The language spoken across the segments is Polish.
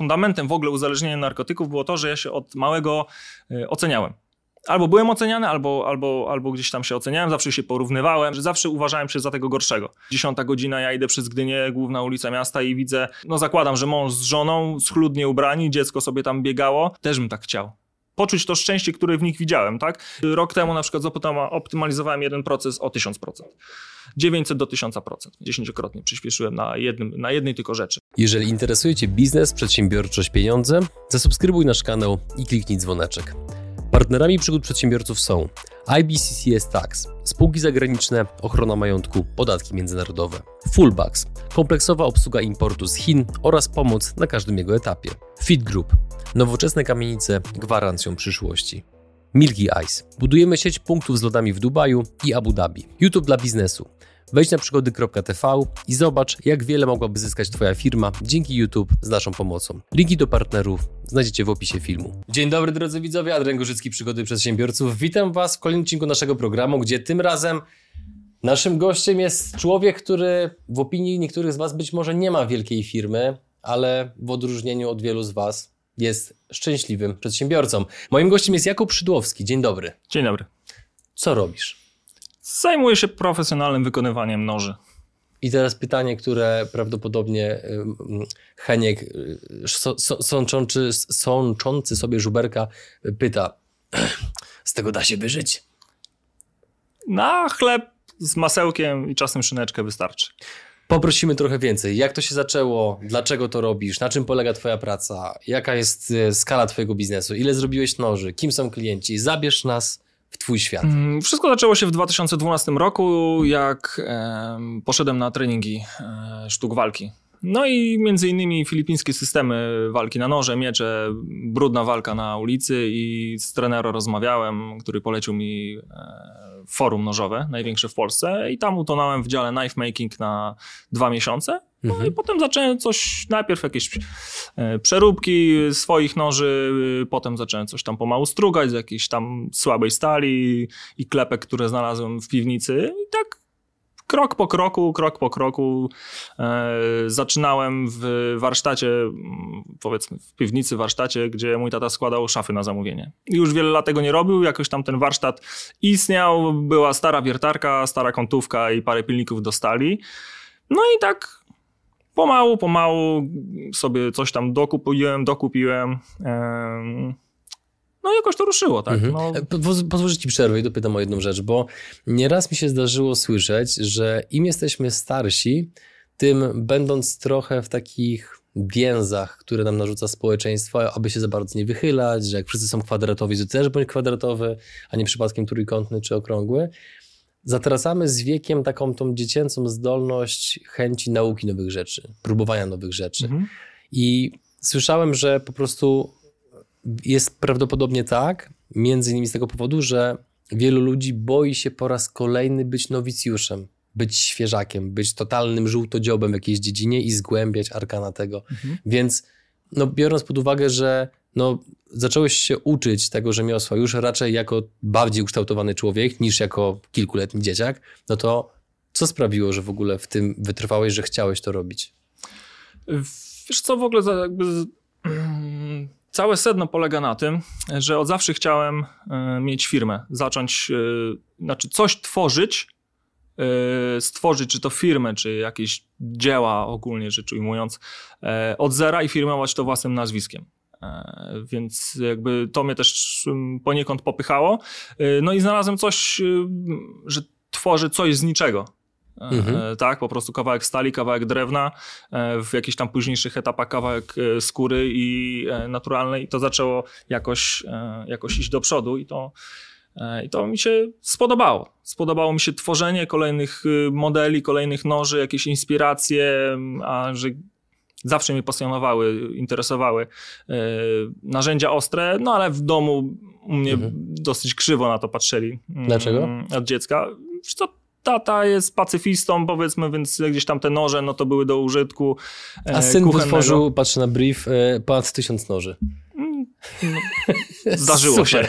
fundamentem w ogóle uzależnienia narkotyków było to, że ja się od małego y, oceniałem. Albo byłem oceniany, albo, albo, albo gdzieś tam się oceniałem, zawsze się porównywałem, że zawsze uważałem się za tego gorszego. Dziesiąta godzina, ja idę przez Gdynię, główna ulica miasta i widzę, no zakładam, że mąż z żoną, schludnie ubrani, dziecko sobie tam biegało. Też bym tak chciał poczuć to szczęście, które w nich widziałem, tak? Rok temu na przykład optymalizowałem jeden proces o 1000%. 900 do 1000%. Dziesięciokrotnie przyspieszyłem na, jednym, na jednej tylko rzeczy. Jeżeli interesuje Cię biznes, przedsiębiorczość, pieniądze, zasubskrybuj nasz kanał i kliknij dzwoneczek. Partnerami przygód przedsiębiorców są IBCCS Tax, spółki zagraniczne, ochrona majątku, podatki międzynarodowe, Fullbacks, kompleksowa obsługa importu z Chin oraz pomoc na każdym jego etapie, Fit Group, nowoczesne kamienice gwarancją przyszłości. Milky Ice. Budujemy sieć punktów z lodami w Dubaju i Abu Dhabi. YouTube dla biznesu. Wejdź na przygody.tv i zobacz, jak wiele mogłaby zyskać Twoja firma dzięki YouTube z naszą pomocą. Linki do partnerów znajdziecie w opisie filmu. Dzień dobry drodzy widzowie, Adrian Gorzycki, Przygody Przedsiębiorców. Witam Was w kolejnym odcinku naszego programu, gdzie tym razem naszym gościem jest człowiek, który w opinii niektórych z Was być może nie ma wielkiej firmy, ale w odróżnieniu od wielu z Was jest szczęśliwym przedsiębiorcą. Moim gościem jest Jakub Szydłowski. Dzień dobry. Dzień dobry. Co robisz? Zajmuję się profesjonalnym wykonywaniem noży. I teraz pytanie, które prawdopodobnie Heniek, sączący, sączący sobie żuberka, pyta: Z tego da się wyżyć? Na chleb z masełkiem i czasem szyneczkę wystarczy. Poprosimy trochę więcej. Jak to się zaczęło? Dlaczego to robisz? Na czym polega Twoja praca? Jaka jest e, skala Twojego biznesu? Ile zrobiłeś noży? Kim są klienci? Zabierz nas w Twój świat? Mm, wszystko zaczęło się w 2012 roku, jak e, poszedłem na treningi e, sztuk walki. No i między innymi filipińskie systemy walki na noże, miecze, brudna walka na ulicy i z trenerem rozmawiałem, który polecił mi e, forum nożowe, największe w Polsce i tam utonąłem w dziale knife making na dwa miesiące. No mhm. i potem zacząłem coś, najpierw jakieś e, przeróbki swoich noży, potem zacząłem coś tam pomału strugać z jakiejś tam słabej stali i klepek, które znalazłem w piwnicy i tak krok po kroku, krok po kroku e, zaczynałem w warsztacie, powiedzmy w piwnicy warsztacie, gdzie mój tata składał szafy na zamówienie. Już wiele lat tego nie robił, jakoś tam ten warsztat istniał, była stara wiertarka, stara kątówka i parę pilników dostali. No i tak pomału, pomału sobie coś tam dokupiłem, dokupiłem. E, no jakoś to ruszyło, tak. Mhm. No. Pozwól ci przerwę i dopytam o jedną rzecz, bo nieraz mi się zdarzyło słyszeć, że im jesteśmy starsi, tym będąc trochę w takich więzach, które nam narzuca społeczeństwo, aby się za bardzo nie wychylać, że jak wszyscy są kwadratowi, to też bądź kwadratowy, a nie przypadkiem trójkątny czy okrągły, zatracamy z wiekiem taką tą dziecięcą zdolność chęci nauki nowych rzeczy, próbowania nowych rzeczy. Mhm. I słyszałem, że po prostu jest prawdopodobnie tak, między innymi z tego powodu, że wielu ludzi boi się po raz kolejny być nowicjuszem, być świeżakiem, być totalnym żółtodziobem w jakiejś dziedzinie i zgłębiać arkana tego. Mhm. Więc no, biorąc pod uwagę, że no, zacząłeś się uczyć tego rzemiosła już raczej jako bardziej ukształtowany człowiek niż jako kilkuletni dzieciak, no to co sprawiło, że w ogóle w tym wytrwałeś, że chciałeś to robić? Wiesz co, w ogóle jakby Całe sedno polega na tym, że od zawsze chciałem e, mieć firmę, zacząć, e, znaczy coś tworzyć, e, stworzyć, czy to firmę, czy jakieś dzieła ogólnie rzecz ujmując, od zera i firmować to własnym nazwiskiem. Więc jakby to mnie też poniekąd popychało. No i znalazłem coś, że tworzę coś z niczego. Mhm. E, tak, po prostu kawałek stali, kawałek drewna, e, w jakichś tam późniejszych etapach kawałek e, skóry i naturalnej i to zaczęło jakoś, jakoś iść do przodu i to, i to mi się spodobało. Spodobało mi się tworzenie kolejnych modeli, kolejnych noży, jakieś inspiracje, a że zawsze mnie pasjonowały, interesowały narzędzia ostre, no ale w domu u mnie mhm. dosyć krzywo na to patrzyli. Dlaczego? Mm, od dziecka. Co, tata jest pacyfistą, powiedzmy, więc gdzieś tam te noże, no to były do użytku A e, syn kuchennego. wytworzył, patrzę na brief, e, ponad tysiąc noży. No, zdarzyło się.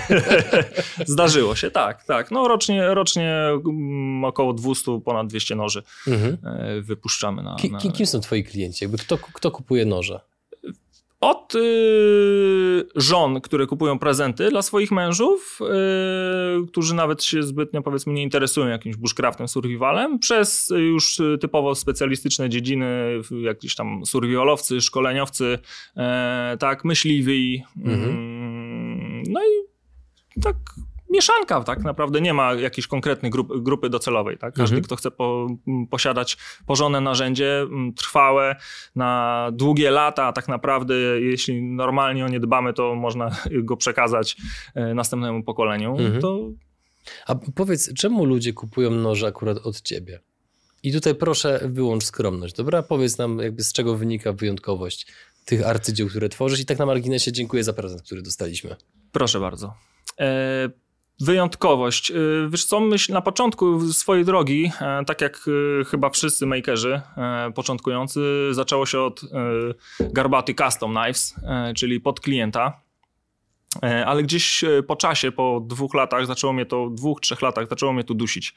Zdarzyło się, tak, tak. No rocznie, rocznie mm, około 200, ponad 200 noży mhm. E, wypuszczamy na, na... Kim są twoi klienci? Jakby kto, kto kupuje noże? Od y, żon, które kupują prezenty dla swoich mężów, y, którzy nawet się zbytnio powiedzmy nie interesują jakimś bushcraftem, survivalem, przez już typowo specjalistyczne dziedziny, jakieś tam survivalowcy, szkoleniowcy, y, tak, myśliwi. Mhm. Mm, no i tak mieszanka, tak naprawdę nie ma jakiejś konkretnej grup, grupy docelowej. Tak? Każdy, mhm. kto chce po, posiadać porządne narzędzie, trwałe, na długie lata, tak naprawdę, jeśli normalnie o nie dbamy, to można go przekazać e, następnemu pokoleniu. Mhm. To... A powiedz, czemu ludzie kupują noże akurat od ciebie? I tutaj proszę wyłącz skromność, dobra? Powiedz nam jakby z czego wynika wyjątkowość tych arcydzieł, które tworzysz i tak na marginesie dziękuję za prezent, który dostaliśmy. Proszę bardzo. E, wyjątkowość. Y, wiesz co, myśl na początku swojej drogi, e, tak jak y, chyba wszyscy makerzy e, początkujący, zaczęło się od e, garbaty custom knives, czyli pod klienta. Ale gdzieś po czasie, po dwóch latach, zaczęło mnie to, dwóch, trzech latach, zaczęło mnie to dusić,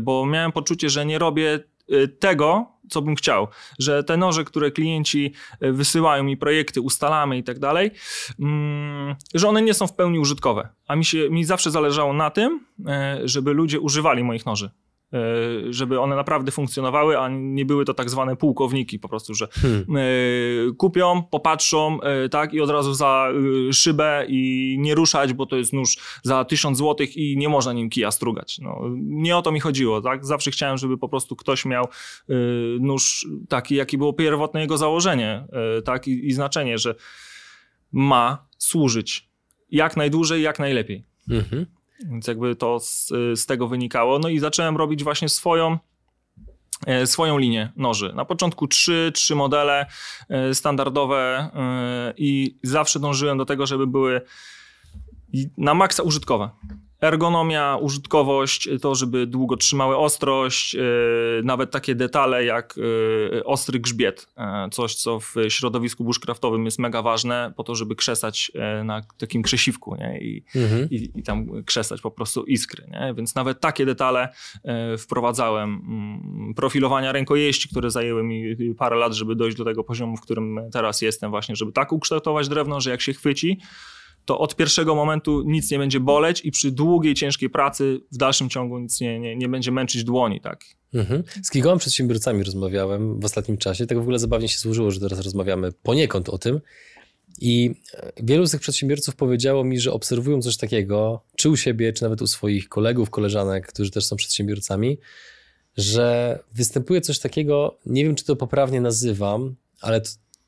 bo miałem poczucie, że nie robię tego, co bym chciał, że te noże, które klienci y, wysyłają mi projekty, ustalamy i tak dalej, mm, że one nie są w pełni użytkowe. A mi, się, mi zawsze zależało na tym, y, żeby ludzie używali moich noży. E, żeby one naprawdę funkcjonowały, a nie były to tak zwane pułkowniki po prostu, że hmm. E, kupią, popatrzą, e, tak, i od razu za szybę i nie ruszać, bo to jest nóż za tysiąc złotych i nie można nim kija strugać. No, nie o to mi chodziło, tak? Zawsze chciałem, żeby po prostu ktoś miał nóż taki, jaki było pierwotne jego założenie, tak, i, i znaczenie, że ma służyć jak najdłużej, jak najlepiej. Mhm. Więc jakby to z, z tego wynikało. No i zacząłem robić właśnie swoją e, swoją linię noży. Na początku trzy, trzy modele e, standardowe e, i zawsze dążyłem do tego, żeby były na maksa użytkowe ergonomia, użytkowość, to żeby długo trzymały ostrość, e, nawet takie detale jak e, ostry grzbiet, e, coś co w środowisku bushcraftowym jest mega ważne po to, żeby krzesać na takim krzesiwku nie? I, mhm. i, i, tam krzesać po prostu iskry, nie? więc nawet takie detale wprowadzałem. Mm, profilowania rękojeści, które zajęły mi parę lat, żeby dojść do tego poziomu, w którym teraz jestem właśnie, żeby tak ukształtować drewno, że jak się chwyci, to od pierwszego momentu nic nie będzie boleć i przy długiej, ciężkiej pracy w dalszym ciągu nic nie, nie, nie będzie męczyć dłoni. Tak? Mhm. Z kilkoma przedsiębiorcami rozmawiałem w ostatnim czasie. Tak w ogóle zabawnie się złożyło, że teraz rozmawiamy poniekąd o tym. I wielu z tych przedsiębiorców powiedziało mi, że obserwują coś takiego, czy u siebie, czy nawet u swoich kolegów, koleżanek, którzy też są przedsiębiorcami, że występuje coś takiego, nie wiem czy to poprawnie nazywam, ale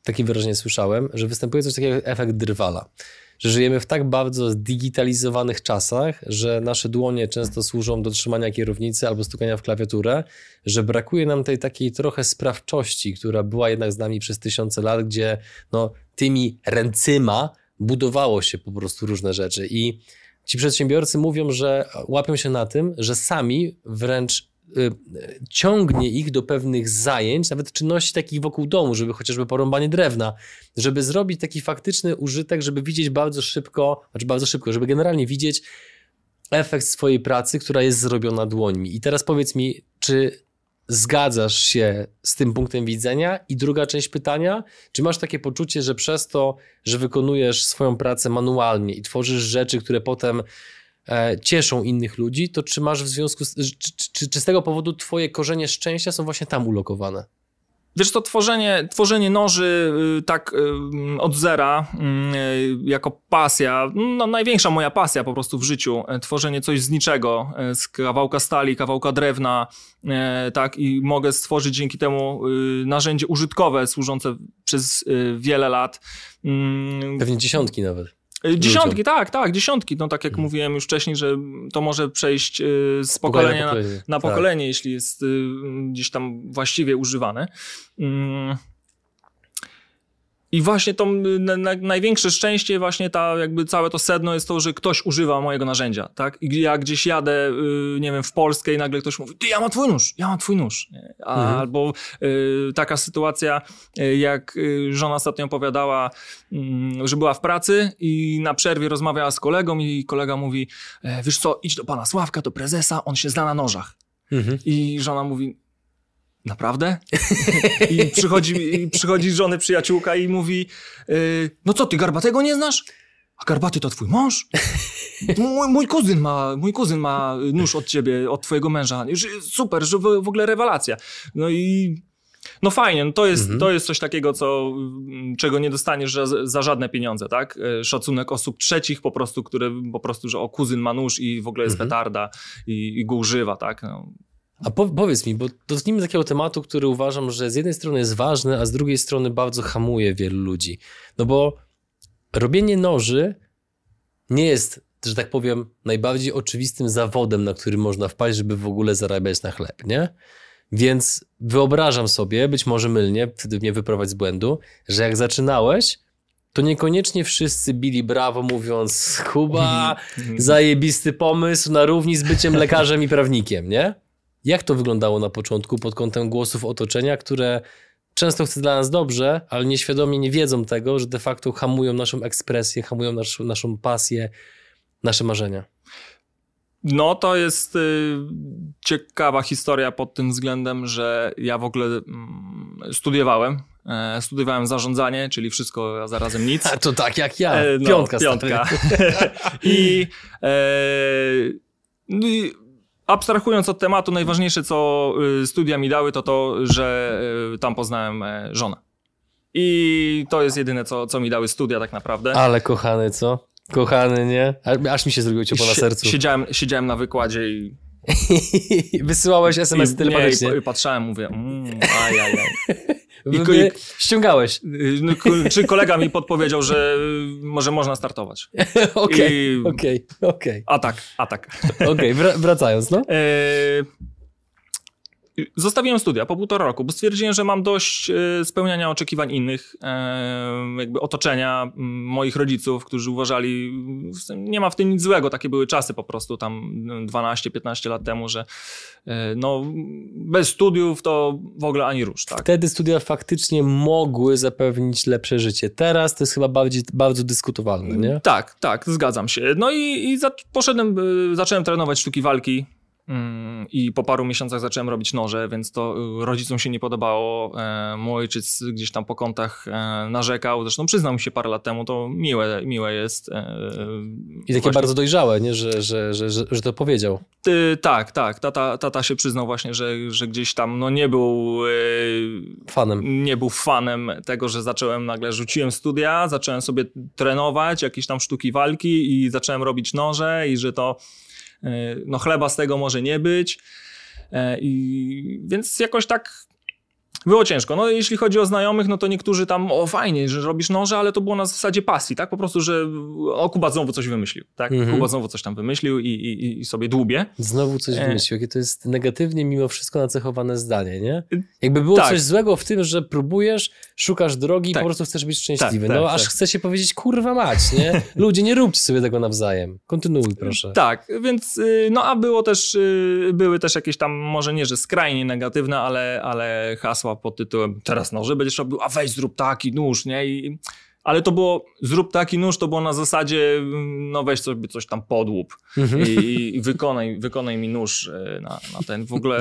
takie wyrażenie słyszałem, że występuje coś takiego jak efekt drwala że żyjemy w tak bardzo zdigitalizowanych czasach, że nasze dłonie często służą do trzymania kierownicy albo stukania w klawiaturę, że brakuje nam tej takiej trochę sprawczości, która była jednak z nami przez tysiące lat, gdzie no, tymi ręcyma budowało się po prostu różne rzeczy. I ci przedsiębiorcy mówią, że łapią się na tym, że sami wręcz ciągnie ich do pewnych zajęć, nawet czynności takich wokół domu, żeby chociażby porąbanie drewna, żeby zrobić taki faktyczny użytek, żeby widzieć bardzo szybko, znaczy bardzo szybko, żeby generalnie widzieć efekt swojej pracy, która jest zrobiona dłońmi. I teraz powiedz mi, czy zgadzasz się z tym punktem widzenia? I druga część pytania, czy masz takie poczucie, że przez to, że wykonujesz swoją pracę manualnie i tworzysz rzeczy, które potem cieszą innych ludzi, to czy masz w związku z, czy, czy, czy z tego powodu twoje korzenie szczęścia są właśnie tam ulokowane? Wiesz to tworzenie, tworzenie noży y, tak y, od zera y, jako pasja, no największa moja pasja po prostu w życiu, e, tworzenie coś z niczego, e, z kawałka stali, kawałka drewna, tak i mogę stworzyć dzięki temu narzędzie użytkowe służące przez wiele lat. Mm. Pewnie dziesiątki nawet. Dziesiątki, ludziom. tak, tak, dziesiątki. No tak jak hmm. mówiłem już wcześniej, że to może przejść y, z pokolenia, pokolenie. na, na, pokolenie, tak. jeśli jest y, gdzieś tam właściwie używane. Mm. I właśnie to na, na, największe szczęście, właśnie ta jakby całe to sedno jest to, że ktoś używa mojego narzędzia, tak? I ja gdzieś jadę, y, nie wiem, w Polskę i nagle ktoś mówi, ty, ja mam twój nóż, ja mam twój nóż. A, mhm. Albo y, taka sytuacja, y, jak y, żona ostatnio opowiadała, mm, że była w pracy i na przerwie rozmawiała z kolegą i kolega mówi, e, wiesz co, idź do pana Sławka, do prezesa, on się zna na nożach. Mhm. I żona mówi, naprawdę? I przychodzi, i przychodzi żony przyjaciółka i mówi, y, no co, ty Garbatego nie znasz? A Garbaty to twój mąż? Mój, mój, kuzyn ma, mój kuzyn ma nóż od ciebie, od twojego męża. Super, że w, w ogóle rewelacja. No i no fajnie, no to, jest, mhm. to jest coś takiego, co, czego nie dostaniesz za, za, żadne pieniądze, tak? E, szacunek osób trzecich po prostu, które po prostu, że o kuzyn ma nóż i w ogóle jest mhm. petarda i, i go używa, tak? No. A po, powiedz mi, bo dotknijmy takiego tematu, który uważam, że z jednej strony jest ważny, a z drugiej strony bardzo hamuje wielu ludzi. No bo robienie noży nie jest, że tak powiem, najbardziej oczywistym zawodem, na który można wpaść, żeby w ogóle zarabiać na chleb, nie? Więc wyobrażam sobie, być może mylnie, wtedy mnie wyprowadź z błędu, że jak zaczynałeś, to niekoniecznie wszyscy bili brawo, mówiąc Kuba, zajebisty pomysł na równi z byciem lekarzem i prawnikiem, nie? Jak to wyglądało na początku pod kątem głosów otoczenia, które często chce dla nas dobrze, ale nieświadomie nie wiedzą tego, że de facto hamują naszą ekspresję, hamują nasz, naszą pasję, nasze marzenia? No, to jest y, ciekawa historia pod tym względem, że ja w ogóle mm, studiowałem. E, studiowałem zarządzanie, czyli wszystko, a zarazem nic. A to tak jak ja. E, no, piątka. Piątka. I, e, no i abstrahując od tematu, najważniejsze, co y, studia mi dały, to to, że y, tam poznałem e, żonę. I to jest jedyne, co, co mi dały studia tak naprawdę. Ale kochany, co? Kochany, nie? Aż mi się zrobiło ciepło na sercu. Siedziałem, siedziałem na wykładzie i... Wysyłałeś SMS telepatycznie? Nie, i patrzałem, mówię, mm, ajajaj. I, i, ściągałeś. No, czy kolega mi podpowiedział, że może można startować. Okej, okej, okej. A tak, a tak. Okej, okay, wracając, no. E Zostawiłem studia po półtora roku, bo stwierdziłem, że mam dość e, spełniania oczekiwań innych, e, jakby otoczenia moich rodziców, którzy uważali, nie ma w tym nic złego, takie były czasy po prostu tam 12-15 lat temu, że e, no, bez studiów to w ogóle ani rusz. Tak? Wtedy studia faktycznie mogły zapewnić lepsze życie. Teraz to jest chyba bardziej, bardzo dyskutowalne, nie? Tak, tak, zgadzam się. No i, i za, poszedłem, zacząłem trenować sztuki walki I po paru miesiącach zacząłem robić noże, więc to y, rodzicom się nie podobało. E, mój ojciec gdzieś tam po kątach e, narzekał. Zresztą przyznał mi się parę lat temu, to miłe, miłe jest. E, I takie bardzo dojrzałe, nie? Że, że, że, że, to powiedział. Tak, tak. Tata, tata się przyznał właśnie, że, że gdzieś tam no nie był fanem. Nie był fanem tego, że zacząłem nagle, rzuciłem studia, zacząłem sobie trenować jakieś tam sztuki walki i zacząłem robić noże i że to no chleba z tego może nie być. E, I więc jakoś tak było ciężko. No jeśli chodzi o znajomych, no to niektórzy tam, o fajnie, że robisz noże, ale to było na zasadzie pasji, tak? Po prostu, że o Kuba znowu coś wymyślił, tak? Mhm. Kuba znowu coś tam wymyślił i, i, i sobie dłubie. Znowu coś e... wymyślił. Jakie to jest negatywnie mimo wszystko nacechowane zdanie, nie? Jakby było tak. coś złego w tym, że próbujesz, szukasz drogi i tak. po prostu chcesz być szczęśliwy. Tak, no tak, aż tak. chce się powiedzieć, kurwa mać, nie? Ludzie, nie róbcie sobie tego nawzajem. Kontynuuj, proszę. Tak, więc y, no a było też, y, były też jakieś tam, może nie, że skrajnie negatywne, ale, ale hasła pod tytułem teraz noże będziesz robił, a weź zrób taki nóż, nie? I, ale to było, zrób taki nóż, to było na zasadzie, no weź sobie coś tam podłup mhm. i, i, wykonaj, wykonaj mi nóż e, na, na ten w ogóle.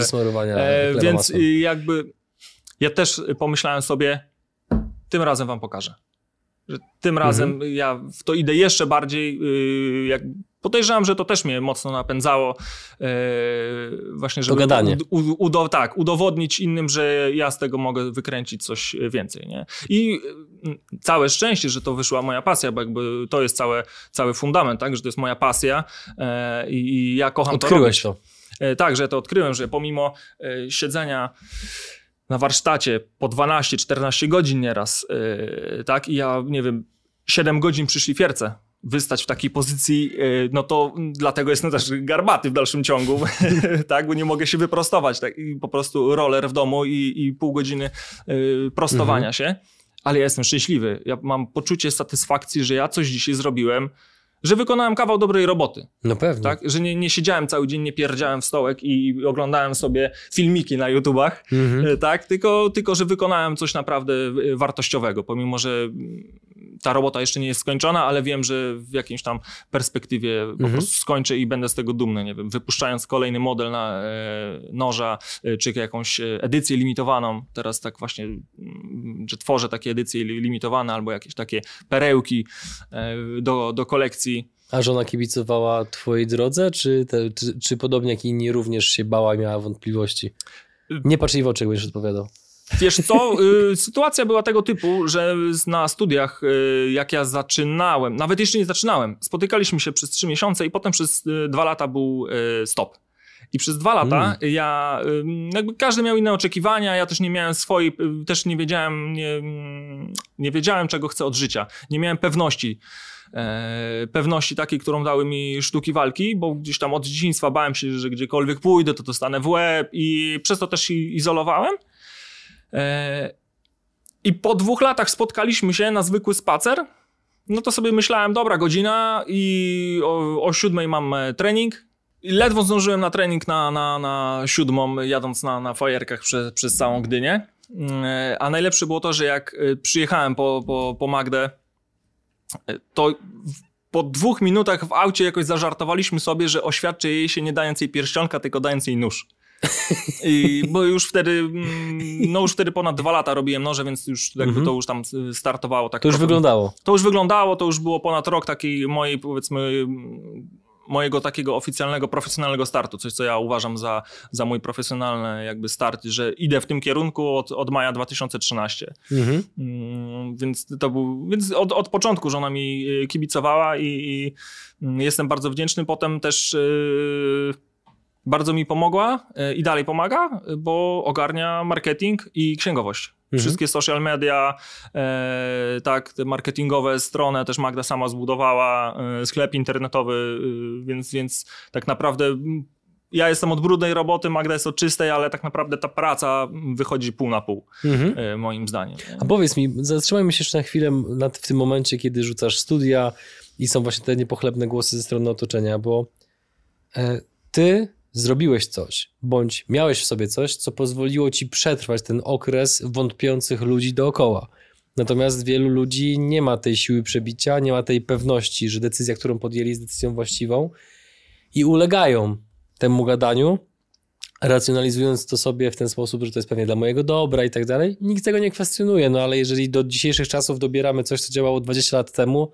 E, więc jakby ja też pomyślałem sobie, tym razem wam pokażę. Że tym razem mhm. ja w to idę jeszcze bardziej, y, jak Podejrzewam, że to też mnie mocno napędzało e, właśnie, żeby u, u, tak, udowodnić innym, że ja z tego mogę wykręcić coś więcej. Nie? I mm, całe szczęście, że to wyszła moja pasja, bo jakby to jest całe, cały fundament, tak, że to jest moja pasja e, i ja kocham Odkryłeś to robić. to. E, tak, że to odkryłem, że pomimo siedzenia na warsztacie po 12-14 godzin nieraz, tak, i ja, nie wiem, 7 godzin przy szlifierce. Wystać w takiej pozycji, e, no to dlatego jestem też garbaty w dalszym ciągu, tak, bo nie mogę się wyprostować, tak, i po prostu roller w domu i, i pół godziny e, prostowania mhm. się, ale ja jestem szczęśliwy, ja mam poczucie satysfakcji, że ja coś dzisiaj zrobiłem, że wykonałem kawał dobrej roboty. No pewnie. Tak? Że nie, nie siedziałem cały dzień, nie pierdziałem w stołek i oglądałem sobie filmiki na YouTubach, mhm. E, tak? Tylko, tylko, że wykonałem coś naprawdę wartościowego, pomimo, że ta robota jeszcze nie jest skończona, ale wiem, że w jakiejś tam perspektywie po Mhm. prostu skończę i będę z tego dumny, nie wiem, wypuszczając kolejny model na e, noża, e, czy jakąś e, edycję limitowaną, teraz tak właśnie, mm, że tworzę takie edycje li- limitowane albo jakieś takie perełki do, do kolekcji. A żona kibicowała twojej drodze, czy, te, czy, czy podobnie jak inni również się bała i miała wątpliwości? Nie patrz jej w oczy, będziesz odpowiadał. Wiesz co, y, sytuacja była tego typu, że na studiach, y, jak ja zaczynałem, nawet jeszcze nie zaczynałem, spotykaliśmy się przez trzy miesiące i potem przez y, dwa lata był stop. I przez dwa lata ja, y, jakby każdy miał inne oczekiwania, ja też nie miałem swojej, też nie wiedziałem, nie, mm, nie wiedziałem czego chcę od życia. Nie miałem pewności. E, pewności takiej, którą dały mi sztuki walki, bo gdzieś tam od dzieciństwa bałem się, że gdziekolwiek pójdę, to dostanę w łeb i przez to też się izolowałem. E, I po dwóch latach spotkaliśmy się na zwykły spacer. No to sobie myślałem, dobra, godzina i o, o siódmej mam e, trening. I ledwo zdążyłem na trening na, na, na siódmą, jadąc na, na fajerkach przez, przez całą Gdynię. E, A najlepsze było to, że jak przyjechałem po, po, po Magdę, to po dwóch minutach w aucie jakoś zażartowaliśmy sobie, że oświadczę jej się nie dając jej pierścionka, tylko dając jej nóż. I, bo już wtedy, mm, no już wtedy ponad dwa lata robiłem noże, więc już jakby Mhm. to już tam y, startowało. Tak To już wyglądało. To już wyglądało, to już było ponad rok takiej mojej, powiedzmy, mm, mojego takiego oficjalnego, profesjonalnego startu. Coś, co ja uważam za, za mój profesjonalny jakby start, że idę w tym kierunku od, od maja 2013. Mhm. Mm, Więc to był, więc od, od początku żona mi y, kibicowała i, i jestem bardzo wdzięczny. Potem też y, bardzo mi pomogła y, i dalej pomaga, bo ogarnia marketing i księgowość. Mhm. Wszystkie social media, e, tak, te marketingowe stronę też Magda sama zbudowała, e, sklep internetowy, e, więc, więc tak naprawdę ja jestem od brudnej roboty, Magda jest od czystej, ale tak naprawdę ta praca wychodzi pół na pół, Mhm. e, moim zdaniem. A powiedz mi, zatrzymajmy się jeszcze na chwilę nad, w tym momencie, kiedy rzucasz studia i są właśnie te niepochlebne głosy ze strony otoczenia, bo e, ty zrobiłeś coś, bądź miałeś w sobie coś, co pozwoliło ci przetrwać ten okres wątpiących ludzi dookoła. Natomiast wielu ludzi nie ma tej siły przebicia, nie ma tej pewności, że decyzja, którą podjęli, jest decyzją właściwą i ulegają temu gadaniu, racjonalizując to sobie w ten sposób, że to jest pewnie dla mojego dobra i tak dalej. Nikt tego nie kwestionuje, no ale jeżeli do dzisiejszych czasów dobieramy coś, co działało 20 lat temu,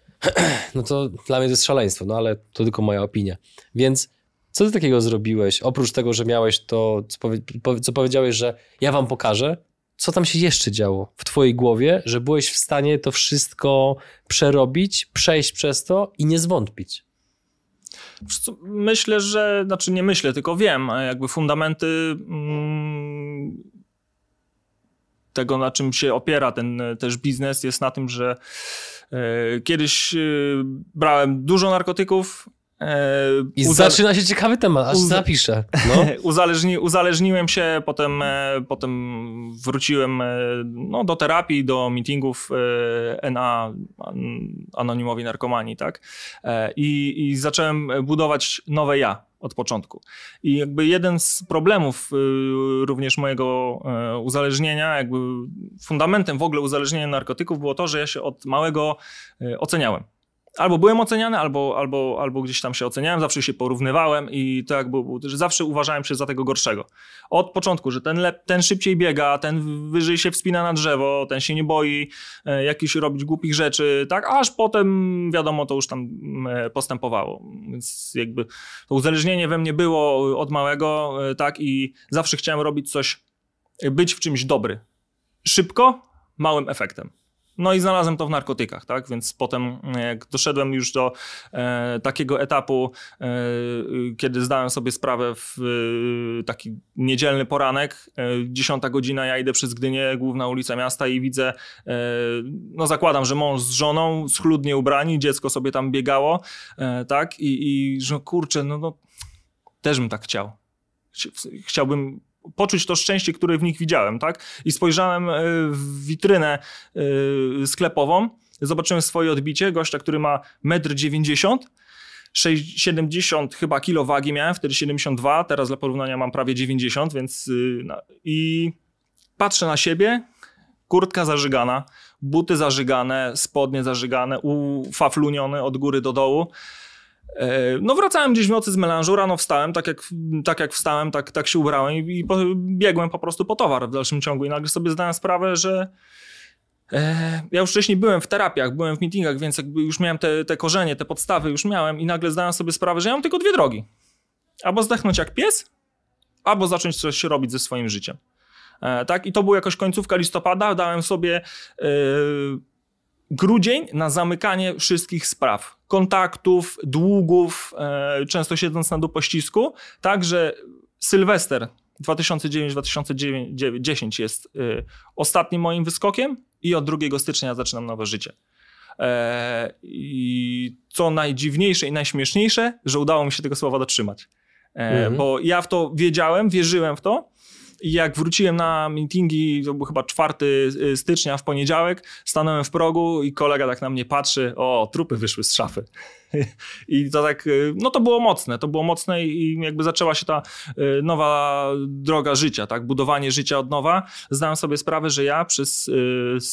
no to dla mnie to jest szaleństwo, no ale to tylko moja opinia. Więc co ty takiego zrobiłeś? Oprócz tego, że miałeś to, co, powie, powie- co powiedziałeś, że ja wam pokażę, co tam się jeszcze działo w twojej głowie, że byłeś w stanie to wszystko przerobić, przejść przez to i nie zwątpić? Myślę, że, znaczy nie myślę, tylko wiem, e, jakby fundamenty mm, tego, na czym się opiera ten e, też biznes, jest na tym, że e, kiedyś brałem dużo narkotyków. E, I uza- zaczyna się ciekawy temat, aż Uza- zapiszę. No. Uzależni, uzależniłem się, potem, e, potem wróciłem e, no, do terapii, do meetingów NA, an- anonimowi narkomanii, tak? I, I zacząłem budować nowe ja od początku. I jakby jeden z problemów y, również mojego uzależnienia, jakby fundamentem w ogóle uzależnienia narkotyków było to, że ja się od małego oceniałem. Albo byłem oceniany, albo, albo, albo gdzieś tam się oceniałem, zawsze się porównywałem i to było- że zawsze uważałem się za tego gorszego. Od początku, że ten, lep, ten szybciej biega, ten wyżej się wspina na drzewo, ten się nie boi e, jakichś robić głupich rzeczy, tak, aż potem wiadomo, to już tam e, postępowało. Więc jakby to uzależnienie we mnie było od małego, e, tak, i zawsze chciałem robić coś, być w czymś dobry. Szybko, małym efektem. No i znalazłem to w narkotykach, tak? Więc potem, e, jak doszedłem już do e, takiego etapu, e, y, kiedy zdałem sobie sprawę w e, taki niedzielny poranek, e, 10 godzina, ja idę przez Gdynię, główna ulica miasta i widzę, e, no zakładam, że mąż z żoną, schludnie ubrani, dziecko sobie tam biegało, tak? I, i że kurczę, no, no też bym tak chciał. Chci- Chciałbym poczuć to szczęście, które w nich widziałem, tak? I spojrzałem e, w witrynę e, sklepową, zobaczyłem swoje odbicie, gościa, który ma 1,90 m, 6, 70 chyba kilo wagi miałem, wtedy 72, teraz dla porównania mam prawie 90, więc y, no, i patrzę na siebie, kurtka zażygana, buty zażygane, spodnie zażygane, ufaflunione od góry do dołu. E, no wracałem gdzieś w nocy z melanżu, rano wstałem, tak jak, tak jak wstałem, tak, tak się ubrałem i, i po, biegłem po prostu po towar w dalszym ciągu i nagle sobie zdałem sprawę, że e, ja już wcześniej byłem w terapiach, byłem w meetingach, więc już miałem te, te korzenie, te podstawy już miałem i nagle zdałem sobie sprawę, że ja mam tylko dwie drogi. Albo zdechnąć jak pies, albo zacząć coś robić ze swoim życiem. E, tak? I to była jakoś końcówka listopada, dałem sobie e, grudzień na zamykanie wszystkich spraw, kontaktów, długów, e, często siedząc na dupościsku, także Sylwester 2009-2010 jest ostatnim moim wyskokiem i od 2 stycznia zaczynam nowe życie. I co najdziwniejsze i najśmieszniejsze, że udało mi się tego słowa dotrzymać. Mhm. Bo ja w to wiedziałem, wierzyłem w to, i jak wróciłem na meetingi, to był chyba 4 y, stycznia w poniedziałek, stanąłem w progu i kolega tak na mnie patrzy, o, trupy wyszły z szafy. I to tak, y, no to było mocne, to było mocne i jakby zaczęła się ta y, nowa droga życia, tak, budowanie życia od nowa. Zdałem sobie sprawę, że ja przez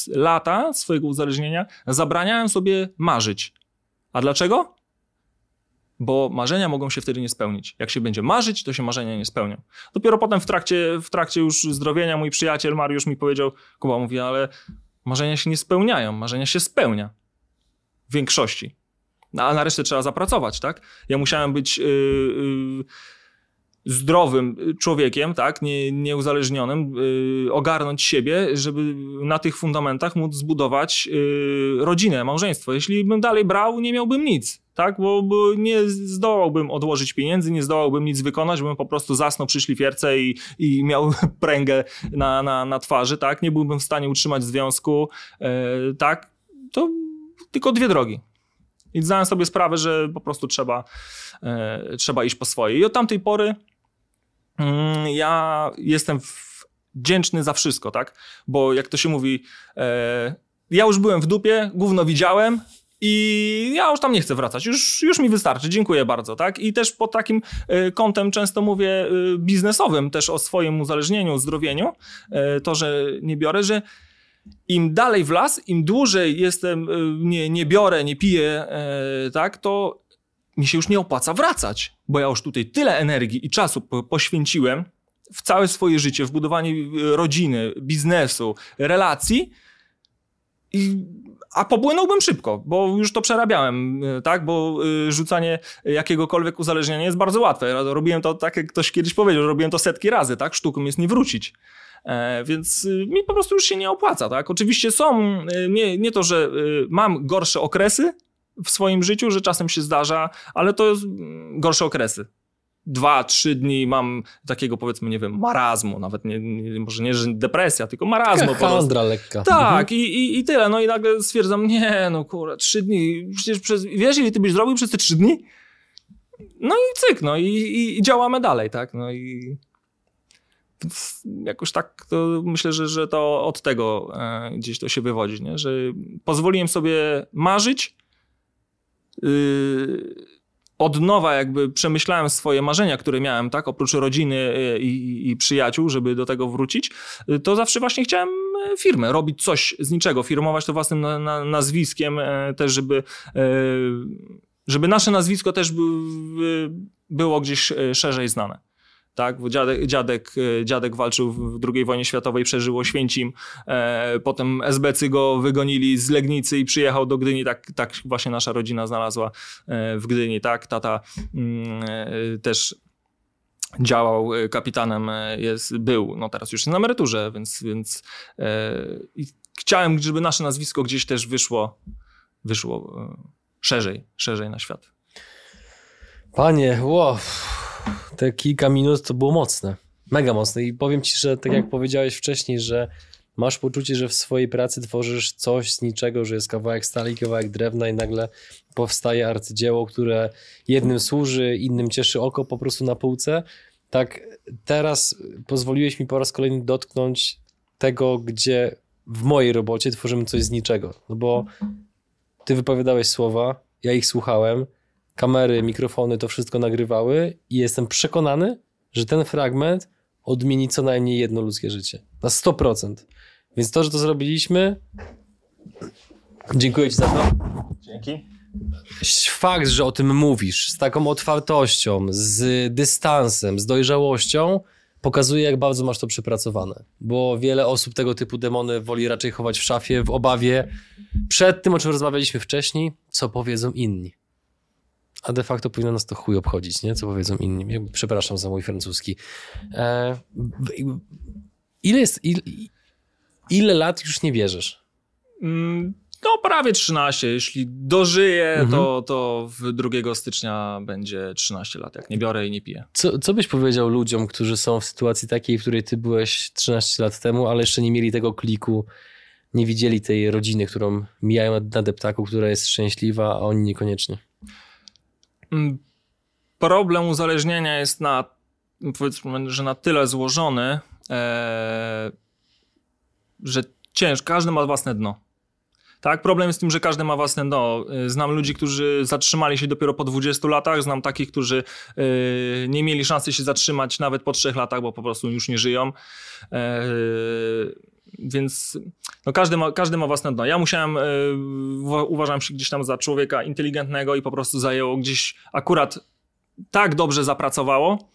lata swojego uzależnienia zabraniałem sobie marzyć. A dlaczego? Bo marzenia mogą się wtedy nie spełnić. Jak się będzie marzyć, to się marzenia nie spełnią. Dopiero potem w trakcie, w trakcie już zdrowienia mój przyjaciel Mariusz mi powiedział, Kuba mówi, ale marzenia się nie spełniają, marzenia się spełnia. W większości. No, a na resztę trzeba zapracować, tak? Ja musiałem być... Yy, yy, zdrowym człowiekiem, tak, nie, nieuzależnionym, yy, ogarnąć siebie, żeby na tych fundamentach móc zbudować yy, rodzinę, małżeństwo. Jeśli bym dalej brał, nie miałbym nic, tak, bo, bo, nie zdołałbym odłożyć pieniędzy, nie zdołałbym nic wykonać, bym po prostu zasnął przy szlifierce i, i miał pręgę na, na, na twarzy, tak, nie byłbym w stanie utrzymać związku, yy, tak, to tylko dwie drogi. I zdałem sobie sprawę, że po prostu trzeba, e, trzeba iść po swoje. I od tamtej pory Mm, ja jestem wdzięczny za wszystko, tak? Bo jak to się mówi, e, ja już byłem w dupie, gówno widziałem, i ja już tam nie chcę wracać, już, już mi wystarczy, dziękuję bardzo, tak? I też pod takim e, kątem często mówię e, biznesowym też o swoim uzależnieniu, zdrowieniu, to, że nie biorę, że im dalej w las, im dłużej jestem, nie, nie biorę, nie piję, tak, to mi się już nie opłaca wracać, bo ja już tutaj tyle energii i czasu poświęciłem w całe swoje życie, w budowanie e, rodziny, biznesu, relacji, i, a popłynąłbym szybko, bo już to przerabiałem, e, tak? Bo e, rzucanie jakiegokolwiek uzależnienia jest bardzo łatwe. Robiłem to, tak jak ktoś kiedyś powiedział, robiłem to setki razy, tak? Sztuką jest nie wrócić. E, więc mi po prostu już się nie opłaca, tak? Oczywiście są, nie, nie to, że mam gorsze okresy, w swoim życiu, że czasem się zdarza, ale to jest gorsze okresy. Dwa, trzy dni mam takiego powiedzmy, nie wiem, marazmu, nawet nie, nie może nie, że depresja, tylko marazmu. Taka lekka. Tak, mhm. i, i, i tyle. No i nagle stwierdzam, nie, no kurwa, trzy dni, przecież przez, wiesz, ile ty byś zrobił przez te trzy dni? No i cyk, no i, i, i działamy dalej, tak, no i jakoś tak to myślę, że, że to od tego e, gdzieś to się wywodzi, nie? że pozwoliłem sobie marzyć, Yy, od nowa jakby przemyślałem swoje marzenia, które miałem, tak, oprócz rodziny yy, i, i, przyjaciół, żeby do tego wrócić, yy, to zawsze właśnie chciałem firmę, robić coś z niczego, firmować to własnym na, na, nazwiskiem też, żeby, żeby nasze nazwisko też było gdzieś szerzej znane tak? Bo dziadek, dziadek, e, dziadek walczył w II wojnie światowej, przeżył Oświęcim, e, potem SBcy go wygonili z Legnicy i przyjechał do Gdyni, tak, tak właśnie nasza rodzina znalazła e, w Gdyni, tak? Tata mm, e, też działał e, kapitanem, jest, był, no teraz już jest na emeryturze, więc, więc e, chciałem, żeby nasze nazwisko gdzieś też wyszło, wyszło szerzej, szerzej na świat. Panie, wow te kilka minut to było mocne. Mega mocne. I powiem ci, że tak jak powiedziałeś wcześniej, że masz poczucie, że w swojej pracy tworzysz coś z niczego, że jest kawałek stali, kawałek drewna i nagle powstaje arcydzieło, które jednym służy, innym cieszy oko po prostu na półce. Tak teraz pozwoliłeś mi po raz kolejny dotknąć tego, gdzie w mojej robocie tworzymy coś z niczego. No bo ty wypowiadałeś słowa, ja ich słuchałem, kamery, mikrofony to wszystko nagrywały i jestem przekonany, że ten fragment odmieni co najmniej jedno ludzkie życie. Na 100%. Więc to, że to zrobiliśmy, Dziękuję Ci za to. Dzięki. Fakt, że o tym mówisz z taką otwartością, z dystansem, z dojrzałością, pokazuje, jak bardzo masz to przepracowane. Bo wiele osób tego typu demony woli raczej chować w szafie, w obawie przed tym, o czym rozmawialiśmy wcześniej, co powiedzą inni. A de facto powinno nas to chuj obchodzić, nie? Co powiedzą inni. Przepraszam za mój francuski. E, ile jest... Ile, ile lat już nie wierzysz? Mm, no, prawie 13. Jeśli dożyję, mhm. to, to w 2 stycznia będzie 13 lat, jak nie biorę i nie piję. Co, co byś powiedział ludziom, którzy są w sytuacji takiej, w której ty byłeś 13 lat temu, ale jeszcze nie mieli tego kliku, nie widzieli tej rodziny, którą mijają na deptaku, która jest szczęśliwa, a oni niekoniecznie? Mm, problem uzależnienia jest na, powiedzmy, że na tyle złożony, ee, że ciężko, każdy ma własne dno. Tak, problem jest z tym, że każdy ma własne dno. Znam ludzi, którzy zatrzymali się dopiero po 20 latach, znam takich, którzy yy, nie mieli szansy się zatrzymać nawet po 3 latach, bo po prostu już nie żyją. Yy, więc no każdy, ma, każdy ma własne dno. Ja musiałem, yy, uważam się gdzieś tam za człowieka inteligentnego i po prostu zajęło gdzieś akurat tak dobrze zapracowało,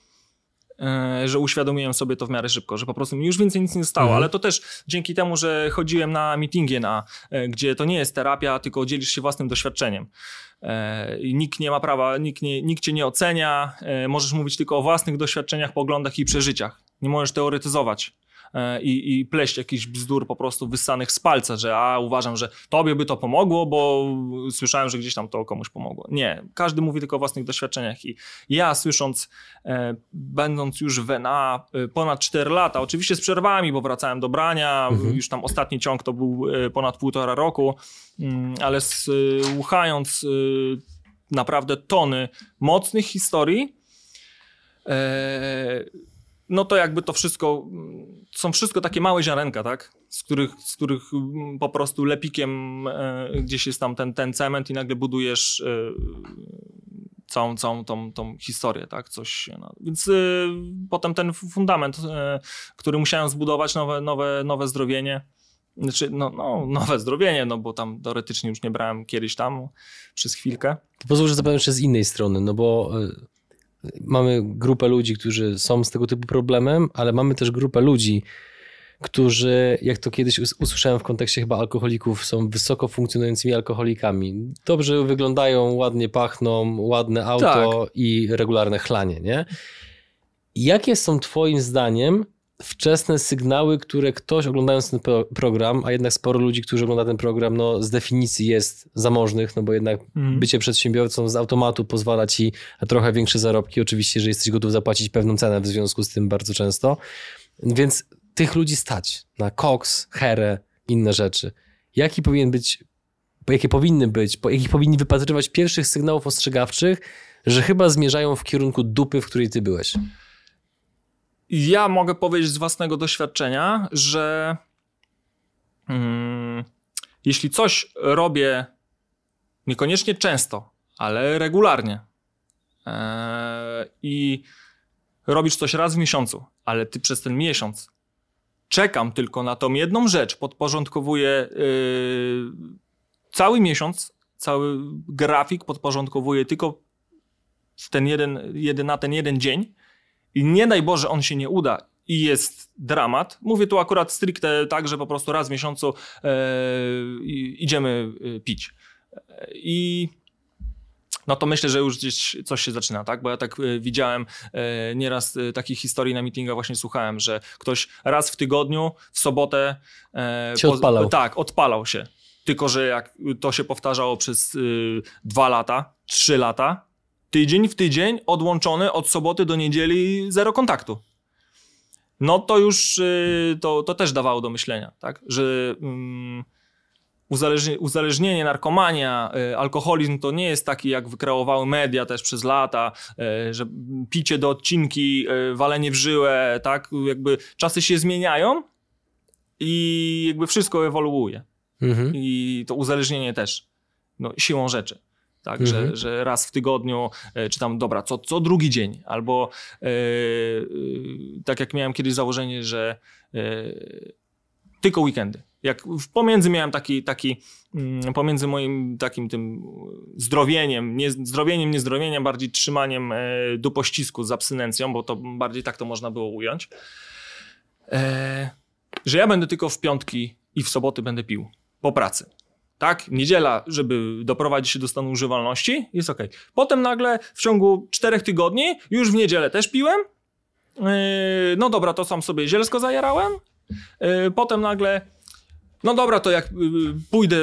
E, że uświadomiłem sobie to w miarę szybko, że po prostu mi już więcej nic nie stało, mhm. ale to też dzięki temu, że chodziłem na meetingie, na, e, gdzie to nie jest terapia, tylko dzielisz się własnym doświadczeniem. I nikt nie ma prawa, nikt, nie, nikt cię nie ocenia, możesz mówić tylko o własnych doświadczeniach, poglądach i przeżyciach. Nie możesz teoretyzować. E, i, i pleść jakiś bzdur po prostu wyssanych z palca, że a uważam, że tobie by to pomogło, bo słyszałem, że gdzieś tam to komuś pomogło. Nie, każdy mówi tylko o własnych doświadczeniach i ja słysząc, e, będąc już w NA e, ponad 4 lata, oczywiście z przerwami, bo wracałem do brania, mhm. już tam ostatni ciąg to był ponad półtora roku, mm, ale słuchając naprawdę tony mocnych historii, no to jakby to wszystko, są wszystko takie małe ziarenka, tak? Z których, z których po prostu lepikiem e, gdzieś jest tam ten, ten cement i nagle budujesz e, całą, całą tą, tą historię, tak? Coś, no. Więc e, potem ten fundament, który musiałem zbudować, nowe, nowe, nowe zdrowienie, znaczy, no, no, nowe zdrowienie, no bo tam teoretycznie już nie brałem kiedyś tam przez chwilkę. Pozwól, że zapowiem jeszcze z innej strony, no bo mamy grupę ludzi, którzy są z tego typu problemem, ale mamy też grupę ludzi, którzy, jak to kiedyś usłyszałem w kontekście chyba alkoholików, są wysoko funkcjonującymi alkoholikami. Dobrze wyglądają, ładnie pachną, ładne auto tak. i regularne chlanie, nie? Jakie są twoim zdaniem wczesne sygnały, które ktoś oglądając ten pro program, a jednak sporo ludzi, którzy ogląda ten program, no z definicji jest zamożnych, no bo jednak mm. bycie przedsiębiorcą z automatu pozwala ci na trochę większe zarobki, oczywiście, że jesteś gotów zapłacić pewną cenę w związku z tym bardzo często. Więc tych ludzi stać na koks, herę, inne rzeczy. Jaki powinien być, jakie powinny być, jakich powinni wypatrywać pierwszych sygnałów ostrzegawczych, że chyba zmierzają w kierunku dupy, w której ty byłeś? Ja mogę powiedzieć z własnego doświadczenia, że hmm, jeśli coś robię niekoniecznie często, ale regularnie ee, i robisz coś raz w miesiącu, ale ty przez ten miesiąc czekam tylko na tą jedną rzecz, podporządkowuję yy, cały miesiąc, cały grafik podporządkowuję tylko w ten jeden, jeden, na ten jeden dzień i nie daj Boże, on się nie uda i jest dramat. Mówię tu akurat stricte tak, że po prostu raz w miesiącu e, idziemy e, pić. I no to myślę, że już gdzieś coś się zaczyna, tak? Bo ja tak e, widziałem e, nieraz e, takich historii na meetingach właśnie słuchałem, że ktoś raz w tygodniu, w sobotę... E, się odpalał. tak, odpalał się. Tylko, że jak to się powtarzało przez dwa lata, trzy lata, tydzień w tydzień odłączony od soboty do niedzieli zero kontaktu. No to już y, to, to też dawało do myślenia, tak? że um, uzależnienie, uzależnienie, narkomania, y, alkoholizm to nie jest taki, jak wykreowały media też przez lata, y, że picie do odcinki, walenie w żyłę, tak? Jakby czasy się zmieniają i jakby wszystko ewoluuje. Mhm. I to uzależnienie też, no, siłą rzeczy tak, mhm. że, że raz w tygodniu, e, czy tam, dobra, co, co drugi dzień, albo e, tak jak miałem kiedyś założenie, że tylko weekendy. Jak pomiędzy miałem taki, taki mm, pomiędzy moim takim tym zdrowieniem, nie, zdrowieniem, niezdrowieniem, bardziej trzymaniem e, do pościsku z abstynencją, bo to bardziej tak to można było ująć, e, że ja będę tylko w piątki i w soboty będę pił po pracy. Tak, niedziela, żeby doprowadzić się do stanu używalności, jest ok. Potem nagle w ciągu czterech tygodni, już w niedzielę też piłem. Yy, no dobra, to sam sobie zielsko zajarałem. Yy, potem nagle no dobra, to jak y, pójdę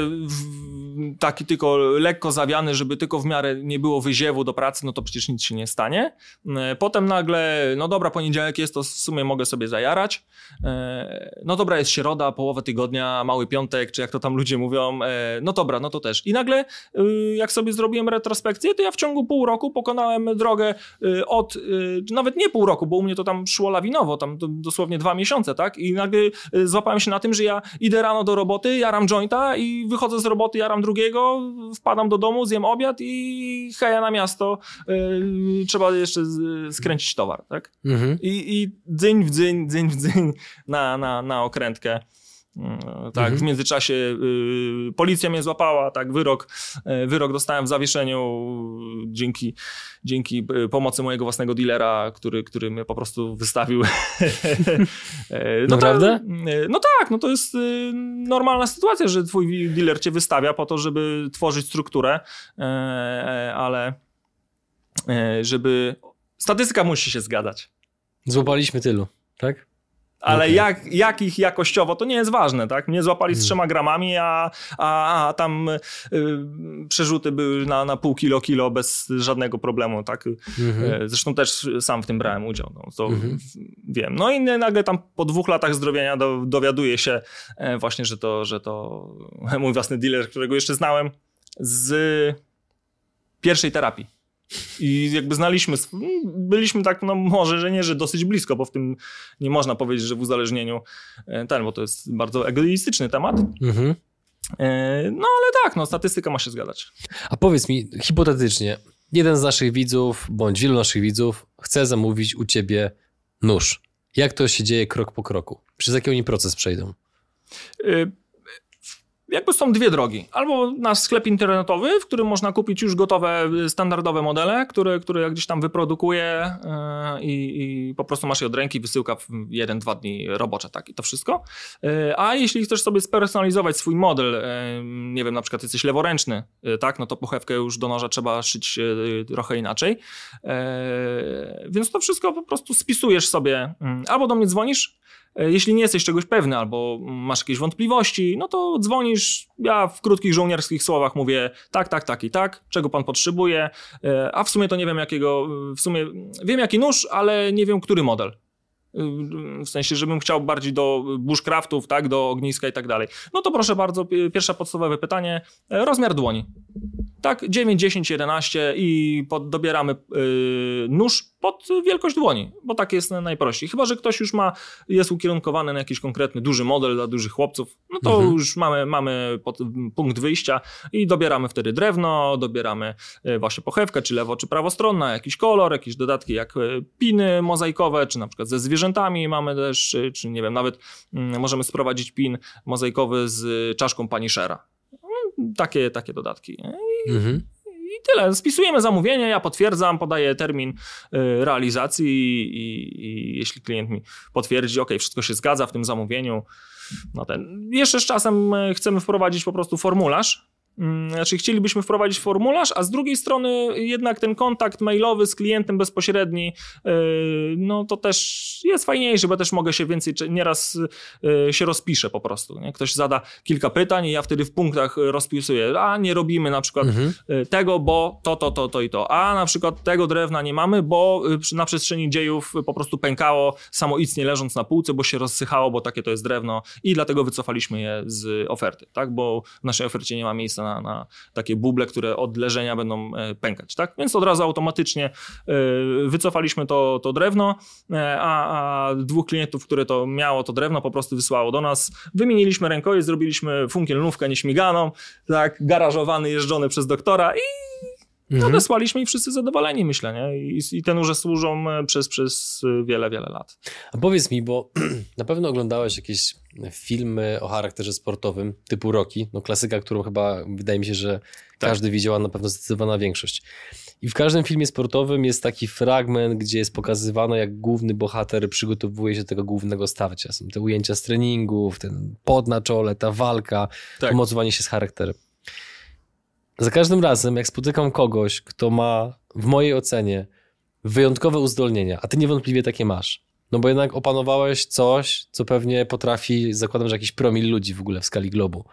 taki tylko lekko zawiany, żeby tylko w miarę nie było wyziewu do pracy, no to przecież nic się nie stanie. E, potem nagle, no dobra, poniedziałek jest, to w sumie mogę sobie zajarać. E, no dobra, jest środa, połowę tygodnia, mały piątek, czy jak to tam ludzie mówią. E, no dobra, no to też. I nagle, jak sobie zrobiłem retrospekcję, to ja w ciągu pół roku pokonałem drogę od, nawet nie pół roku, bo u mnie to tam szło lawinowo, tam dosłownie dwa miesiące, tak? I nagle złapałem się na tym, że ja idę rano do roboty, jaram jointa i wychodzę z roboty, jaram drugiego, wpadam do domu, zjem obiad i heja na miasto. Yy, trzeba jeszcze skręcić towar, tak? Mhm. I, I dzyń w dzyń, dzyń w dzyń na, na, na okrętkę. Tak, mhm. w międzyczasie y, policja mnie złapała, tak, wyrok, y, wyrok dostałem w zawieszeniu dzięki, dzięki y, pomocy mojego własnego dealera, który, który mnie po prostu wystawił. E, no Naprawdę? no tak, no to jest normalna sytuacja, że twój dealer cię wystawia po to, żeby tworzyć strukturę, e, e, ale żeby statystyka musi się zgadzać. Złapaliśmy tylu, tak? Ale okay. jak, jak ich jakościowo, to nie jest ważne, tak? Mnie złapali z hmm. trzema gramami, a, a, a tam y, przerzuty były na, na pół kilo, kilo bez żadnego problemu, tak? Mm-hmm. Zresztą też sam w tym brałem udział, no, to mm-hmm. wiem. No i nagle tam po dwóch latach zdrowienia do, dowiaduję się e, właśnie, że to, że to mój własny dealer, którego jeszcze znałem, z pierwszej terapii. I jakby znaliśmy, byliśmy tak, no może, że nie, że dosyć blisko, bo w tym nie można powiedzieć, że w uzależnieniu e, ten, bo to jest bardzo egoistyczny temat. Mhm. E, no ale tak, no statystyka ma się zgadzać. A powiedz mi, hipotetycznie, jeden z naszych widzów, bądź wielu naszych widzów chce zamówić u ciebie nóż. Jak to się dzieje krok po kroku? Przez jaki oni proces przejdą? Y jakby są dwie drogi. Albo nasz sklep internetowy, w którym można kupić już gotowe, standardowe modele, które, które gdzieś tam wyprodukuje yy, i, po prostu masz je od ręki, wysyłka w jeden, dwa dni robocze, tak i to wszystko. Yy, a jeśli chcesz sobie spersonalizować swój model, nie wiem, na przykład jesteś leworęczny, tak, no to pochewkę już do noża trzeba szyć trochę inaczej. Więc to wszystko po prostu spisujesz sobie, albo do mnie dzwonisz, jeśli nie jesteś czegoś pewny albo masz jakieś wątpliwości, no to dzwonisz. Ja w krótkich żołnierskich słowach mówię tak, tak, tak i tak, czego pan potrzebuje, e, a w sumie to nie wiem jakiego, w sumie wiem jaki nóż, ale nie wiem który model. W sensie, żebym chciał bardziej do bushcraftów, tak, do ogniska i tak dalej. No to proszę bardzo, pierwsze podstawowe pytanie, e, rozmiar dłoni. Tak, 9, 10, 11 i pod, dobieramy yy, nóż pod wielkość dłoni, bo tak jest najprościej. Chyba, że ktoś już ma, jest ukierunkowany na jakiś konkretny duży model dla dużych chłopców, no to mhm. już mamy, mamy pod, punkt wyjścia i dobieramy wtedy drewno, dobieramy y, właśnie pochewkę, czy lewo, czy prawostronna, jakiś kolor, jakieś dodatki jak y, piny mozaikowe, czy na przykład ze zwierzętami mamy też, y, czy nie wiem, nawet mm, możemy sprowadzić pin mozaikowy z czaszką Punishera. Mm, takie, takie dodatki. I, mhm. I tyle. Spisujemy zamówienie, ja potwierdzam, podaję termin y, realizacji i, i, jeśli klient mi potwierdzi, ok, wszystko się zgadza w tym zamówieniu, no ten. Jeszcze z czasem y, chcemy wprowadzić po prostu formularz, znaczy chcielibyśmy wprowadzić formularz, a z drugiej strony jednak ten kontakt mailowy z klientem bezpośredni, yy, no to też jest fajniejszy, bo też mogę się więcej, nieraz yy, się rozpiszę po prostu. Nie? Ktoś zada kilka pytań i ja wtedy w punktach rozpisuję, a nie robimy na przykład mhm. Yy, tego, bo to, to, to, to i to, a na przykład tego drewna nie mamy, bo na przestrzeni dziejów po prostu pękało samoistnie leżąc na półce, bo się rozsychało, bo takie to jest drewno i dlatego wycofaliśmy je z oferty, tak? bo w naszej ofercie nie ma miejsca na, na takie buble, które od leżenia będą e, pękać. Tak? Więc od razu automatycznie e, wycofaliśmy to, to drewno, e, a, a dwóch klientów, które to miało to drewno, po prostu wysłało do nas. Wymieniliśmy rękojeść, zrobiliśmy funkielnówkę nieśmiganą, tak, garażowany, jeżdżony przez doktora i mhm. odesłaliśmy i wszyscy zadowoleni, myślę, nie? I, i te nurze służą przez, przez wiele, wiele lat. A powiedz mi, bo na pewno oglądałeś jakieś filmy o charakterze sportowym typu Rocky, no klasyka, którą chyba wydaje mi się, że tak. każdy widział, a na pewno zdecydowana większość. I w każdym filmie sportowym jest taki fragment, gdzie jest pokazywane, jak główny bohater przygotowuje się do tego głównego starcia. Są te ujęcia z treningów, ten pod na czole, ta walka, tak. pomocowanie się z charakterem. Za każdym razem, jak spotykam kogoś, kto ma w mojej ocenie wyjątkowe uzdolnienia, a ty niewątpliwie takie masz, no bo jednak opanowałeś coś, co pewnie potrafi, zakładam, że jakiś promil ludzi w ogóle w skali globu.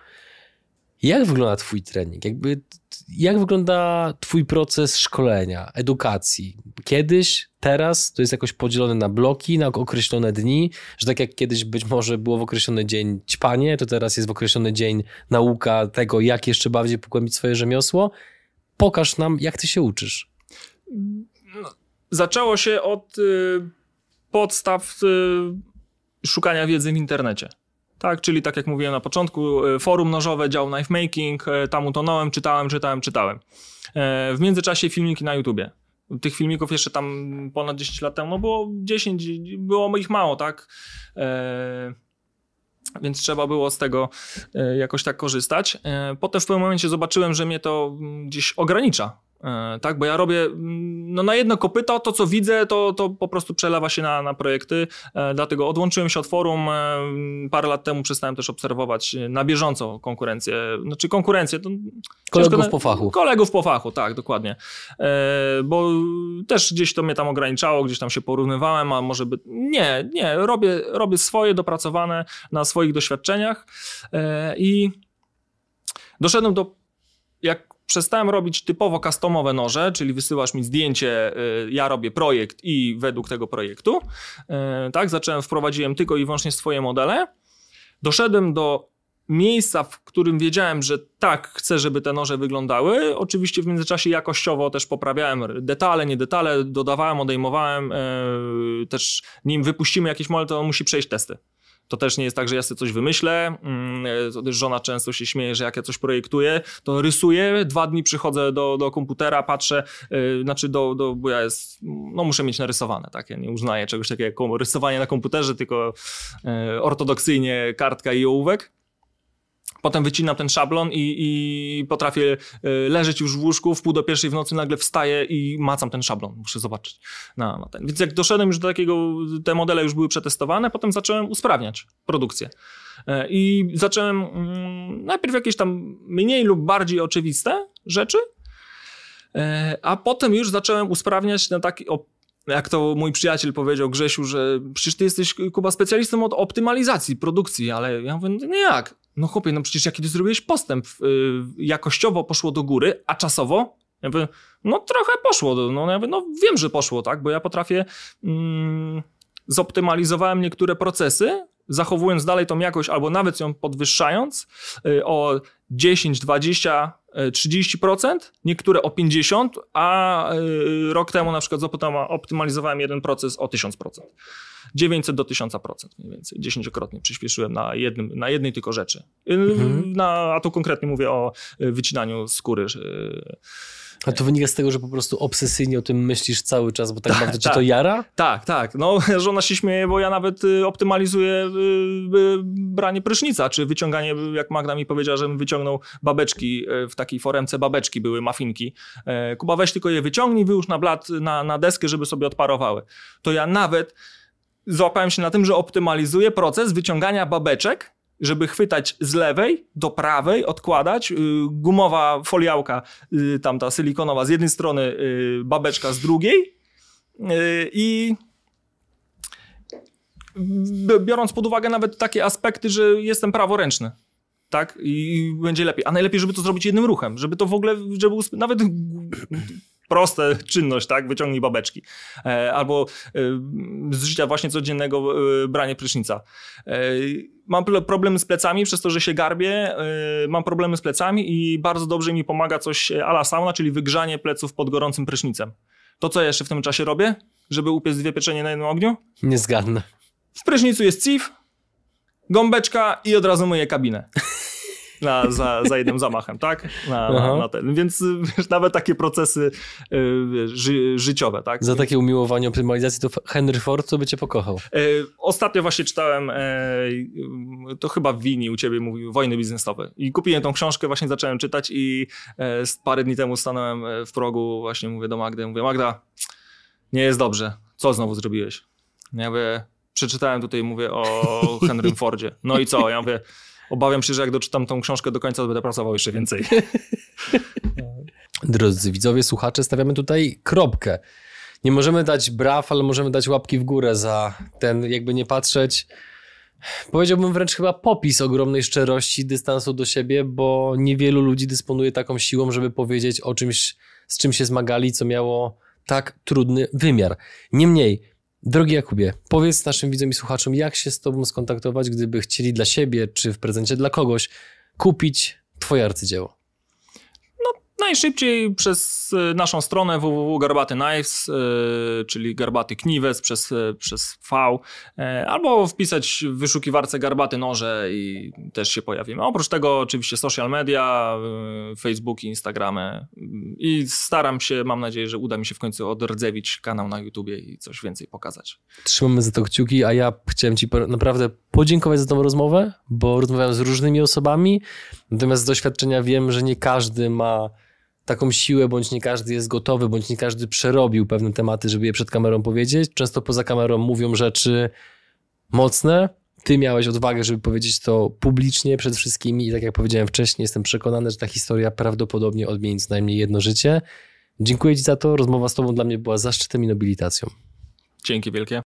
Jak wygląda Twój trening? Jakby, jak wygląda Twój proces szkolenia, edukacji? Kiedyś, teraz to jest jakoś podzielone na bloki, na określone dni, że tak jak kiedyś być może było w określony dzień ćpanie, to teraz jest w określony dzień nauka tego, jak jeszcze bardziej pogłębić swoje rzemiosło. Pokaż nam, jak Ty się uczysz. Zaczęło się od y, podstaw y, szukania wiedzy w internecie. Tak, czyli tak jak mówiłem na początku, e, forum nożowe, dział knife making, e, tam utonąłem, czytałem, czytałem, czytałem. E, w międzyczasie filmiki na YouTubie. Tych filmików jeszcze tam ponad 10 lat temu no było 10, było ich mało, tak? Więc trzeba było z tego jakoś tak korzystać. Potem w pewnym momencie zobaczyłem, że mnie to gdzieś ogranicza tak, bo ja robię mm, no na jedno kopyto, to co widzę, to, to po prostu przelewa się na, na projekty, e, dlatego odłączyłem się od forum, e, parę lat temu przestałem też obserwować na bieżąco konkurencję, znaczy konkurencję. To kolegów na, po fachu. Kolegów po fachu, tak, dokładnie, bo też gdzieś to mnie tam ograniczało, gdzieś tam się porównywałem, a może by, nie, nie, robię, robię swoje dopracowane na swoich doświadczeniach i doszedłem do, jak przestałem robić typowo customowe noże, czyli wysyłasz mi zdjęcie, y, ja robię projekt i według tego projektu. Y, tak, zacząłem, wprowadziłem tylko i wyłącznie swoje modele. Doszedłem do miejsca, w którym wiedziałem, że tak chcę, żeby te noże wyglądały. Oczywiście w międzyczasie jakościowo też poprawiałem detale, nie detale, dodawałem, odejmowałem. Y, też nim wypuścimy jakiś model, to on musi przejść testy. To też nie jest tak, że ja sobie coś wymyślę. Mm, e, żona często się śmieje, że jak ja coś projektuję, to rysuję, dwa dni przychodzę do, do komputera, patrzę, yy, znaczy do, do, bo ja jest, no muszę mieć narysowane, tak, ja nie uznaję czegoś takiego jak rysowanie na komputerze, tylko yy, ortodoksyjnie kartka i ołówek. Potem wycinam ten szablon i, i potrafię e, leżeć już w łóżku, w pół do pierwszej w nocy nagle wstaję i macam ten szablon. Muszę zobaczyć na, na ten. Więc jak doszedłem już do takiego, te modele już były przetestowane, potem zacząłem usprawniać produkcję. E, I zacząłem mm, najpierw jakieś tam mniej lub bardziej oczywiste rzeczy, e, a potem już zacząłem usprawniać na taki jak to mój przyjaciel powiedział Grzesiu, że przecież ty jesteś Kuba specjalistą od optymalizacji produkcji, ale ja mówię, no jak? No chłopie, no przecież jaki ty zrobiłeś postęp, yy, jakościowo poszło do góry, a czasowo? Ja mówię, no trochę poszło, no, ja mówię, no wiem, że poszło, tak, bo ja potrafię, mm, zoptymalizowałem niektóre procesy, zachowując dalej tą jakość albo nawet ją podwyższając yy, o 10, 20, 30%, niektóre o 50%, a yy, rok temu na przykład optymalizowałem jeden proces o 1000%. 900 do 1000% mniej więcej, dziesięciokrotnie przyspieszyłem na, jednym, na jednej tylko rzeczy. Mhm. Na, a tu konkretnie mówię o wycinaniu skóry. A to wynika z tego, że po prostu obsesyjnie o tym myślisz cały czas, bo tak, tak bardzo cię tak, to jara? Tak, tak. No, żona się śmieje, bo ja nawet y, optymalizuję y, y, branie prysznica, czy wyciąganie, jak Magda mi powiedziała, żebym wyciągnął babeczki, w takiej foremce babeczki były, mafinki. E, Kuba, weź tylko je wyciągnij, wyłóż na blat, na, na deskę, żeby sobie odparowały. To ja nawet złapałem się na tym, że optymalizuję proces wyciągania babeczek, żeby chwytać z lewej do prawej, odkładać. Y, gumowa foliałka, y, tamta silikonowa z jednej strony, y, babeczka z drugiej. I biorąc pod uwagę nawet takie aspekty, że jestem praworęczny. Tak? I będzie lepiej. A najlepiej, żeby to zrobić jednym ruchem, żeby to w ogóle, żeby nawet proste czynność, tak? Wyciągnij babeczki. E, albo e, z życia właśnie codziennego e, branie prysznica. Mam problemy z plecami przez to, że się garbię. Mam problemy z plecami i bardzo dobrze mi pomaga coś ala sauna, czyli wygrzanie pleców pod gorącym prysznicem. To co jeszcze w tym czasie robię, żeby upiec dwie pieczenie na jednym ogniu? Nie zgadnę. W prysznicu jest CIF, gąbeczka i od razu myję kabinę. na, za, za jednym zamachem, tak? Na, na, na ten. Więc wiesz, nawet takie procesy y, ży, życiowe, tak? Za takie umiłowanie optymalizacji to Henry Ford to by cię pokochał. Y, ostatnio właśnie czytałem, to chyba w Wini u ciebie mówił, Wojny biznesowe i kupiłem tą książkę, właśnie zacząłem czytać i parę dni temu stanąłem w progu, właśnie mówię do Magdy, mówię Magda, nie jest dobrze, co znowu zrobiłeś? Ja mówię, przeczytałem tutaj, mówię o Henrym Fordzie. No i co? Ja mówię, obawiam się, że jak doczytam tą książkę do końca, to będę pracował jeszcze więcej. Drodzy widzowie, słuchacze, stawiamy tutaj kropkę. Nie możemy dać braw, ale możemy dać łapki w górę za ten, jakby nie patrzeć, powiedziałbym wręcz chyba popis ogromnej szczerości, dystansu do siebie, bo niewielu ludzi dysponuje taką siłą, żeby powiedzieć o czymś, z czym się zmagali, co miało tak trudny wymiar. Niemniej, Drogi Jakubie, powiedz naszym widzom i słuchaczom, jak się z Tobą skontaktować, gdyby chcieli dla siebie, czy w prezencie dla kogoś kupić Twoje arcydzieło? Najszybciej przez e, naszą stronę www.garbaty Knives, e, czyli Garbaty Knives przez, e, przez V, albo wpisać w wyszukiwarce Garbaty Noże i też się pojawimy. Oprócz tego oczywiście social media, Facebook, Instagramy i staram się, mam nadzieję, że uda mi się w końcu odrdzewić kanał na YouTubie i coś więcej pokazać. Trzymamy za to kciuki, a ja chciałem Ci naprawdę podziękować za tą rozmowę, bo rozmawiałem z różnymi osobami, natomiast z doświadczenia wiem, że nie każdy ma taką siłę, bądź nie każdy jest gotowy, bądź nie każdy przerobił pewne tematy, żeby je przed kamerą powiedzieć. Często poza kamerą mówią rzeczy mocne. Ty miałeś odwagę, żeby powiedzieć to publicznie przed wszystkimi i tak jak powiedziałem wcześniej, jestem przekonany, że ta historia prawdopodobnie odmieni co najmniej jedno życie. Dziękuję Ci za to. Rozmowa z Tobą dla mnie była zaszczytem i nobilitacją. Dzięki wielkie.